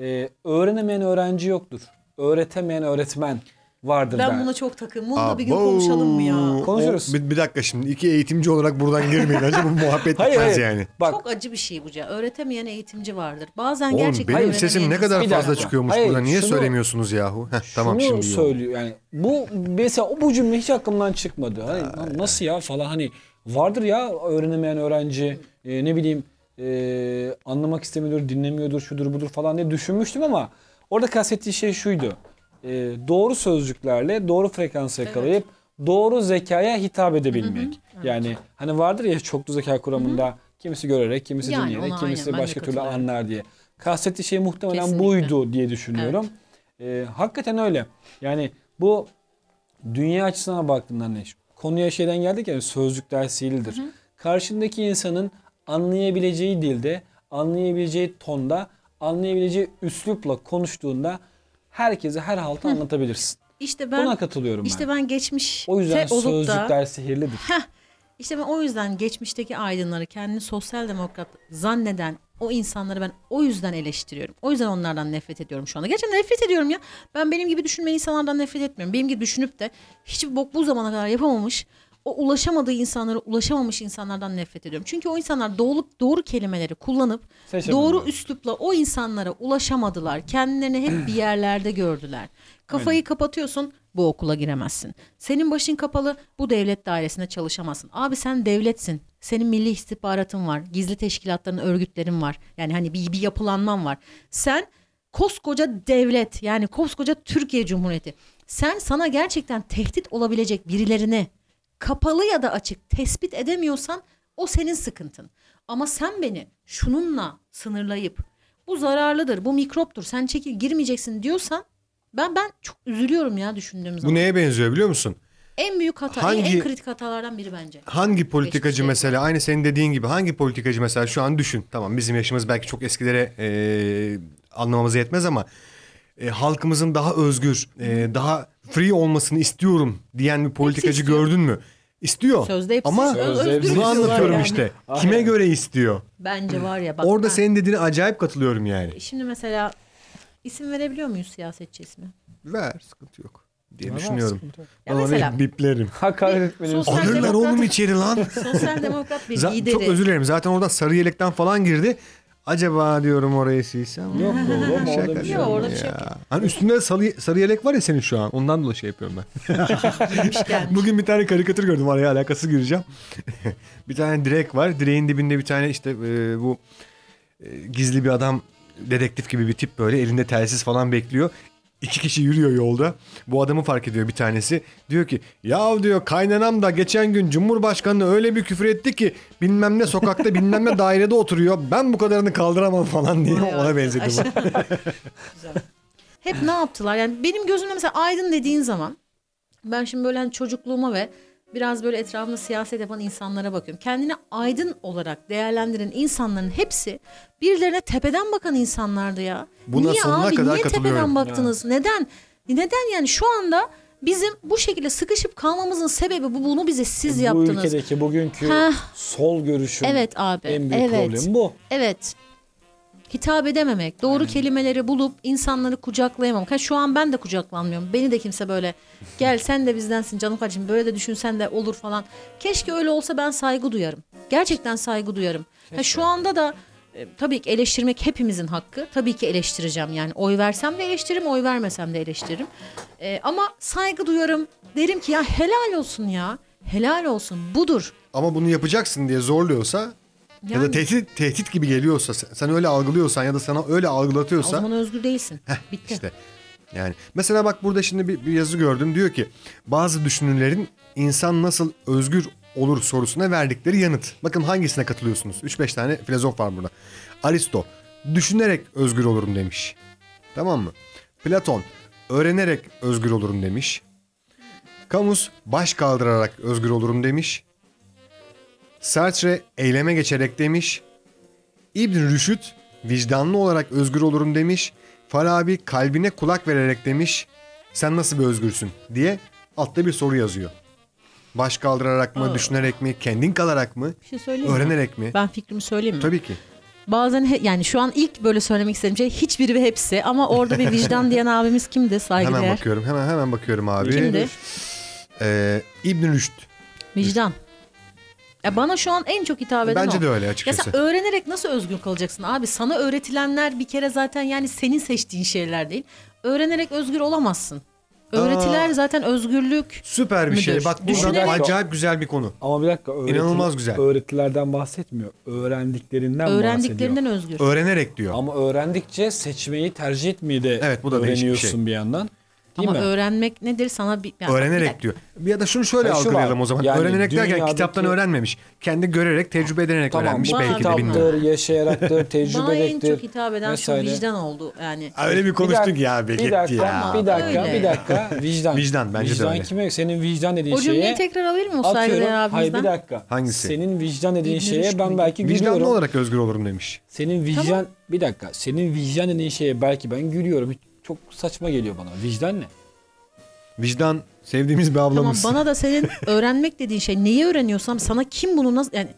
Ee, öğrenemeyen öğrenci yoktur. Öğretemeyen öğretmen vardır der. Ben buna çok takım. Bunu da bir gün Abo. konuşalım mı ya? Konuşuruz. O- bir, bir dakika şimdi iki eğitimci olarak buradan girmeyin. Önce bu muhabbet Hayır, bitmez hayır. yani. Bak Çok acı bir şey bu. ya. Öğretemeyen eğitimci vardır. Bazen Oğlum gerçekten benim sesim ne kadar fazla dakika. çıkıyormuş Hayır, burada. Niye şunu- söylemiyorsunuz yahu? Heh, tamam şunu şimdi oldu. söylüyor yani bu mesela o bu cümle hiç aklımdan çıkmadı. Hani nasıl ya falan hani vardır ya öğrenemeyen öğrenci e, ne bileyim e, anlamak istemiyordur, dinlemiyordur, şudur budur falan diye düşünmüştüm ama orada kastettiği şey şuydu. E, doğru sözcüklerle doğru frekansı yakalayıp doğru zekaya hitap edebilmek. Yani hani vardır ya çoklu zeka kuramında kimisi görerek, kimisi Yani dinleyerek, kimisi aynen, başka türlü anlar diye. Kastettiği şey muhtemelen Kesinlikle. buydu diye düşünüyorum. Ee, hakikaten öyle. Yani bu dünya açısından baktığında ne? Konuya şeyden geldik ya sözcük dersiyle Karşındaki insanın anlayabileceği dilde, anlayabileceği tonda, anlayabileceği üslupla konuştuğunda herkese her haltı anlatabilirsin. İşte ben Buna katılıyorum işte ben. ben geçmiş O yüzden olup da sözcükler sihirlidir. İşte ben o yüzden geçmişteki aydınları kendini sosyal demokrat zanneden o insanları ben o yüzden eleştiriyorum. O yüzden onlardan nefret ediyorum şu anda. Gerçekten nefret ediyorum ya. Ben benim gibi düşünmeyen insanlardan nefret etmiyorum. Benim gibi düşünüp de hiçbir bok bu zamana kadar yapamamış, o ulaşamadığı insanlara ulaşamamış insanlardan nefret ediyorum. Çünkü o insanlar doğru, doğru kelimeleri kullanıp Seçemediler. doğru üslupla o insanlara ulaşamadılar. Kendilerini hep bir yerlerde gördüler. Kafayı kapatıyorsun bu okula giremezsin. Senin başın kapalı bu devlet dairesinde çalışamazsın. Abi sen devletsin. Senin milli istihbaratın var. Gizli teşkilatların, örgütlerin var. Yani hani bir, bir yapılanman var. Sen koskoca devlet yani koskoca Türkiye Cumhuriyeti. Sen sana gerçekten tehdit olabilecek birilerini kapalı ya da açık tespit edemiyorsan o senin sıkıntın. Ama sen beni şununla sınırlayıp bu zararlıdır, bu mikroptur, sen çekil girmeyeceksin diyorsan ben ben çok üzülüyorum ya düşündüğüm zaman. Bu neye benziyor biliyor musun? En büyük hata, en- Hangi- en, kritik hatalardan biri bence. Hangi politikacı Geçmişte. mesela aynı senin dediğin gibi hangi politikacı mesela şu an düşün. Tamam bizim yaşımız belki çok eskilere e, anlamamıza yetmez ama e, halkımızın daha özgür, e, daha free olmasını istiyorum diyen bir politikacı gördün mü? İstiyor. Sözde hepsi ama öz- Sözde hepsi bunu anlatıyorum yani. işte. Aynen. Kime göre istiyor? Bence var ya bak. Orada ben- senin dediğine acayip katılıyorum yani. Şimdi mesela isim verebiliyor muyuz siyasetçi ismi? Ver sıkıntı yok diye Var, düşünüyorum. sıkıntı yok. Ya Ben mesela- orayı biplerim. Hakaret etmenin Sosyal Alırlar demokrat- oğlum içeri lan. Sosyal demokrat bir Za- lideri. çok özür dilerim. Zaten oradan sarı yelekten falan girdi. Acaba diyorum orayı silsem. Yok oğlum orada bir şey Yok, yok. orada bir şey yok. Hani üstünde sarı, sarı yelek var ya senin şu an. Ondan dolayı şey yapıyorum ben. Bugün bir tane karikatür gördüm. Araya alakası gireceğim. bir tane direk var. Direğin dibinde bir tane işte e, bu e, gizli bir adam dedektif gibi bir tip böyle elinde telsiz falan bekliyor. İki kişi yürüyor yolda. Bu adamı fark ediyor bir tanesi. Diyor ki ya diyor kaynanam da geçen gün Cumhurbaşkanı öyle bir küfür etti ki bilmem ne sokakta bilmem ne dairede oturuyor. Ben bu kadarını kaldıramam falan diye Vay ona benzedi. Hep ne yaptılar? Yani benim gözümde mesela aydın dediğin zaman ben şimdi böyle hani çocukluğuma ve biraz böyle etrafımda siyaset yapan insanlara bakıyorum. Kendini aydın olarak değerlendiren insanların hepsi birilerine tepeden bakan insanlardı ya. Buna niye sonuna abi? kadar niye tepeden baktınız? Neden? Neden yani şu anda bizim bu şekilde sıkışıp kalmamızın sebebi bu. Bunu bize siz Bu yaptınız. ülkedeki bugünkü Heh. sol görüşün Evet abi. en büyük evet. problemi bu. Evet. Hitap edememek, doğru kelimeleri bulup insanları kucaklayamamak. Ha, şu an ben de kucaklanmıyorum. Beni de kimse böyle gel sen de bizdensin canım kardeşim böyle de düşünsen de olur falan. Keşke öyle olsa ben saygı duyarım. Gerçekten saygı duyarım. Ha, şu anda da e, tabii ki eleştirmek hepimizin hakkı. Tabii ki eleştireceğim yani. Oy versem de eleştiririm, oy vermesem de eleştiririm. E, ama saygı duyarım. Derim ki ya helal olsun ya. Helal olsun. Budur. Ama bunu yapacaksın diye zorluyorsa ya da Yani- tehdit, tehdit gibi geliyorsa sen öyle algılıyorsan ya da sana öyle O algılatıyorsa zaman özgür değilsin. Bitti. işte yani mesela bak burada şimdi bir, bir yazı gördüm diyor ki bazı düşünürlerin insan nasıl özgür olur sorusuna verdikleri yanıt. Bakın hangisine katılıyorsunuz? 3-5 tane filozof var burada. Aristo düşünerek özgür olurum demiş. Tamam mı? Platon öğrenerek özgür olurum demiş. Camus baş kaldırarak özgür olurum demiş. Sartre eyleme geçerek demiş. İbn Rüşd vicdanlı olarak özgür olurum demiş. Farabi kalbine kulak vererek demiş. Sen nasıl bir özgürsün diye altta bir soru yazıyor. Baş kaldırarak mı, düşünerek mi, kendin kalarak mı, Bir şey söyleyeyim mi? öğrenerek mi? Ben fikrimi söyleyeyim mi? Tabii ki. Bazen he- yani şu an ilk böyle söylemek istediğim şey hiçbiri ve hepsi ama orada bir vicdan diyen abimiz kimdi saygıdeğer? Hemen bakıyorum. Hemen hemen bakıyorum abi. Kimdi? Ee, İbn Rüşd. Vicdan. Ya bana şu an en çok hitap eden Bence o. de öyle Ya açıkçası. sen öğrenerek nasıl özgür kalacaksın abi? Sana öğretilenler bir kere zaten yani senin seçtiğin şeyler değil. Öğrenerek özgür olamazsın. Öğretiler zaten özgürlük. Süper bir şey. Müdür. Bak buradan Düşünerek- acayip güzel bir konu. Ama bir dakika. öğreti- İnanılmaz güzel. Öğretilerden bahsetmiyor. Öğrendiklerinden Öğrendiklerinden bahsediyor. özgür. Öğrenerek diyor. Ama öğrendikçe seçmeyi tercih etmeyi de Evet, bu da değişik bir öğreniyorsun şey. bir yandan. Değil Ama mi? öğrenmek nedir sana bir... yani bir öğrenerek dakika. diyor. Ya da şunu şöyle Ha, şu algılayalım o zaman. Yani öğrenerek derken dünyadaki- kitaptan öğrenmemiş. Kendi görerek, tecrübe ederek Tamam öğrenmiş bu belki de bilmiyorum. kitaptır, yaşayaraktır, Bana en çok hitap eden vesaire. şu vicdan oldu yani. Öyle bir konuştuk dakika, ya be bir dakika, ya. Bir dakika, Öyle. bir dakika. Vicdan. Vicdan, bence de vicdan öyle. kime? Senin vicdan dediğin O cümleyi şeye tekrar alabilir miyim o atıyorum. saygıdeğer Hayır abimizden? bir dakika. Hangisi? Senin vicdan dediğin İbn şeye ben müydü? belki Vicdanlı gülüyorum. olarak özgür olurum demiş. Senin vicdan bir dakika. Senin vicdan dediğin şeye belki ben gülüyorum. Hiç- Çok saçma geliyor bana. Vicdan ne? Vicdan sevdiğimiz bir Tamam ablamız. bana da senin öğrenmek dediğin şey neyi öğreniyorsam sana kim bunu nasıl yani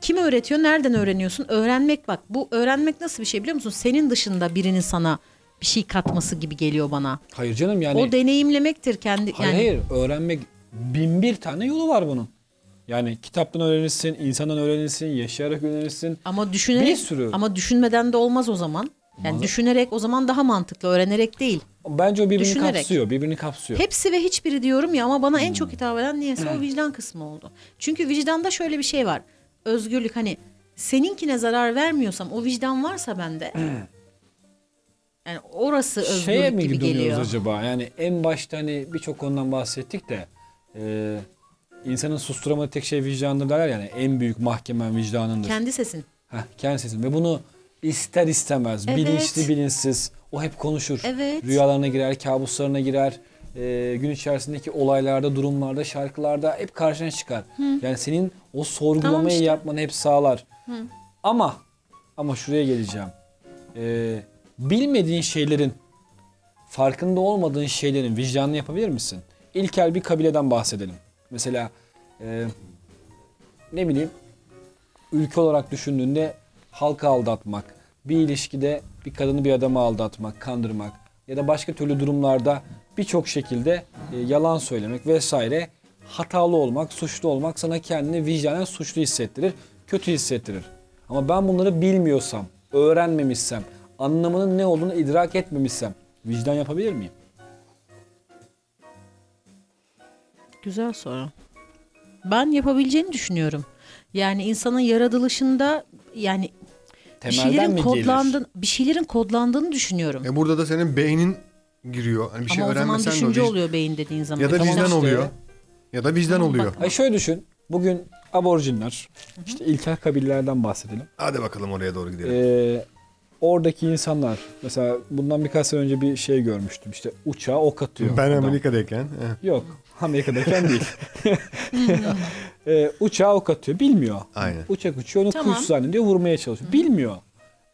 kim öğretiyor nereden öğreniyorsun öğrenmek bak bu öğrenmek nasıl bir şey biliyor musun senin dışında birinin sana bir şey katması gibi geliyor bana Hayır canım yani. o deneyimlemektir kendi hayır, yani hayır. Öğrenmek bin bir tane yolu var bunun. Yani kitaptan öğrenirsin, insandan öğrenirsin, yaşayarak öğrenirsin. ama düşünerek Bir sürü. ama düşünmeden de olmaz o zaman yani Olmaz. düşünerek o zaman daha mantıklı öğrenerek değil Bence o birbirini Düşünerek. kapsıyor. Birbirini kapsıyor. hepsi ve hiçbiri diyorum ya ama bana Hmm. en çok hitap eden niyeyse o vicdan kısmı oldu çünkü vicdanda şöyle bir şey var özgürlük hani seninkine zarar vermiyorsam o vicdan varsa bende yani orası özgürlük Hmm. Şeye mi gibi gidiyoruz geliyor. acaba? Yani en başta hani birçok konudan bahsettik de e, insanın susturamadığı tek şey vicdandır derler yani en büyük mahkemen vicdanındır. Kendi sesin. Heh, kendi sesin ve bunu ister istemez Evet. bilinçli bilinçsiz o hep konuşur. Evet. Rüyalarına girer, kabuslarına girer. e, gün içerisindeki olaylarda, durumlarda, şarkılarda hep karşına çıkar. Yani senin o sorgulamayı Tamam işte. yapmanı hep sağlar. Ama ama şuraya geleceğim. E, bilmediğin şeylerin farkında olmadığın şeylerin vicdanını yapabilir misin? İlkel bir kabileden bahsedelim. Mesela e, ne bileyim ülke olarak düşündüğünde halkı aldatmak, bir ilişkide bir kadını bir adamı aldatmak, kandırmak ya da başka türlü durumlarda birçok şekilde e, yalan söylemek vesaire hatalı olmak, suçlu olmak sana kendini vicdanen suçlu hissettirir, kötü hissettirir. Ama ben bunları bilmiyorsam, öğrenmemişsem, anlamının ne olduğunu idrak etmemişsem vicdan yapabilir miyim? Güzel soru. Ben yapabileceğini düşünüyorum. Yani insanın yaratılışında yani bir şeylerin mi gelir? kodlandığını, bir şeylerin kodlandığını düşünüyorum. E burada da senin beynin giriyor. Hani bir şey Ama o zaman düşünce oluyor beyin dediğin zaman. Ya da Tamam vicdan işte. oluyor. Ya da vicdan Tamam, oluyor. bak. Ay şöyle düşün. Bugün aborjinler, işte ilkel kabilelerden bahsedelim. Hadi bakalım oraya doğru gidelim. Ee, oradaki insanlar mesela bundan birkaç sene önce bir şey görmüştüm. İşte uçağa ok atıyor. ben adam. Amerika'dayken. eh, Yok. Amerika'dayken değil. ee, uçağa ok atıyor. Bilmiyor. Aynen. Uçak uçuyor onu Tamam. kuş zannediyor vurmaya çalışıyor. Bilmiyor.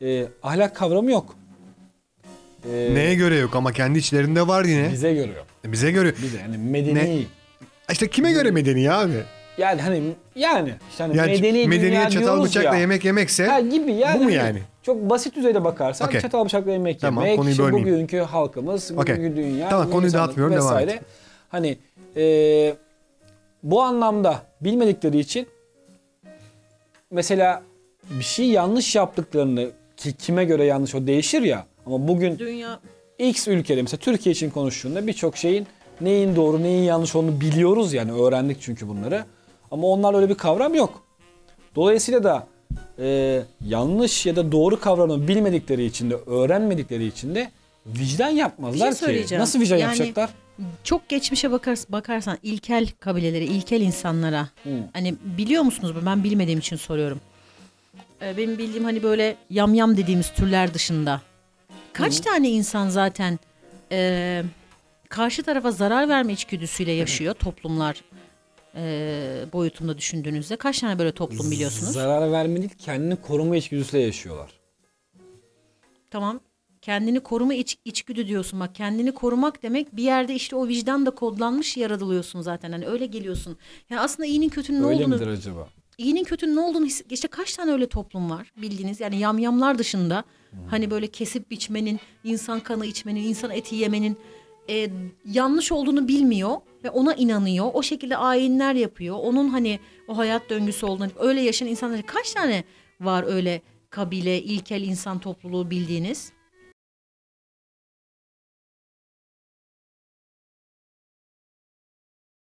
Ee, ahlak kavramı yok. Ee, Neye göre yok ama kendi içlerinde var yine. Bize görüyor. Bize göre. Bize yani medeni. İşte kime göre medeni abi? Yani hani yani işte hani Yani medeni dünya medeniye çatal bıçakla ya. yemek yemekse Ha gibi yani. bu mu hani yani? Çok basit düzeyde bakarsan Okey. çatal bıçakla yemek Tamam, yemek, konuyu işte bölmeyeyim. bugünkü halkımız, bugünkü dünya, Tamam, konuyu dağıtmıyorum, devam vesaire. et. Hani e, bu anlamda bilmedikleri için mesela bir şey yanlış yaptıklarını ki kime göre yanlış o değişir ya ama bugün Dünya X ülkede mesela Türkiye için konuştuğunda birçok şeyin neyin doğru neyin yanlış olduğunu biliyoruz yani öğrendik çünkü bunları. Ama onlarda öyle bir kavram yok. Dolayısıyla da e, yanlış ya da doğru kavramı bilmedikleri için de öğrenmedikleri için de vicdan yapmazlar Bir şey ki. Nasıl vicdan Yani- yapacaklar? Çok geçmişe bakar, bakarsan ilkel kabileleri, ilkel insanlara Hı. hani biliyor musunuz ben bilmediğim için soruyorum. Ee, benim bildiğim hani böyle yamyam dediğimiz türler dışında Kaç tane insan zaten e, karşı tarafa zarar verme içgüdüsüyle yaşıyor toplumlar e, boyutunda düşündüğünüzde? Kaç tane böyle toplum biliyorsunuz? Zarar verme değil kendini koruma içgüdüsüyle yaşıyorlar. Tamam. Kendini koruma iç, içgüdü diyorsun bak. Kendini korumak demek bir yerde işte o vicdan da kodlanmış yaratılıyorsun zaten. Hani öyle geliyorsun. Yani aslında iyinin kötünün ne Öyle olduğunu midir acaba? iyinin kötünün ne olduğunu his- işte kaç tane öyle toplum var bildiğiniz yani yamyamlar dışında hani böyle kesip biçmenin insan kanı içmenin insan eti yemenin e, yanlış olduğunu bilmiyor ve ona inanıyor o şekilde ayinler yapıyor onun hani o hayat döngüsü olduğunu öyle yaşayan insanlar kaç tane var öyle kabile ilkel insan topluluğu bildiğiniz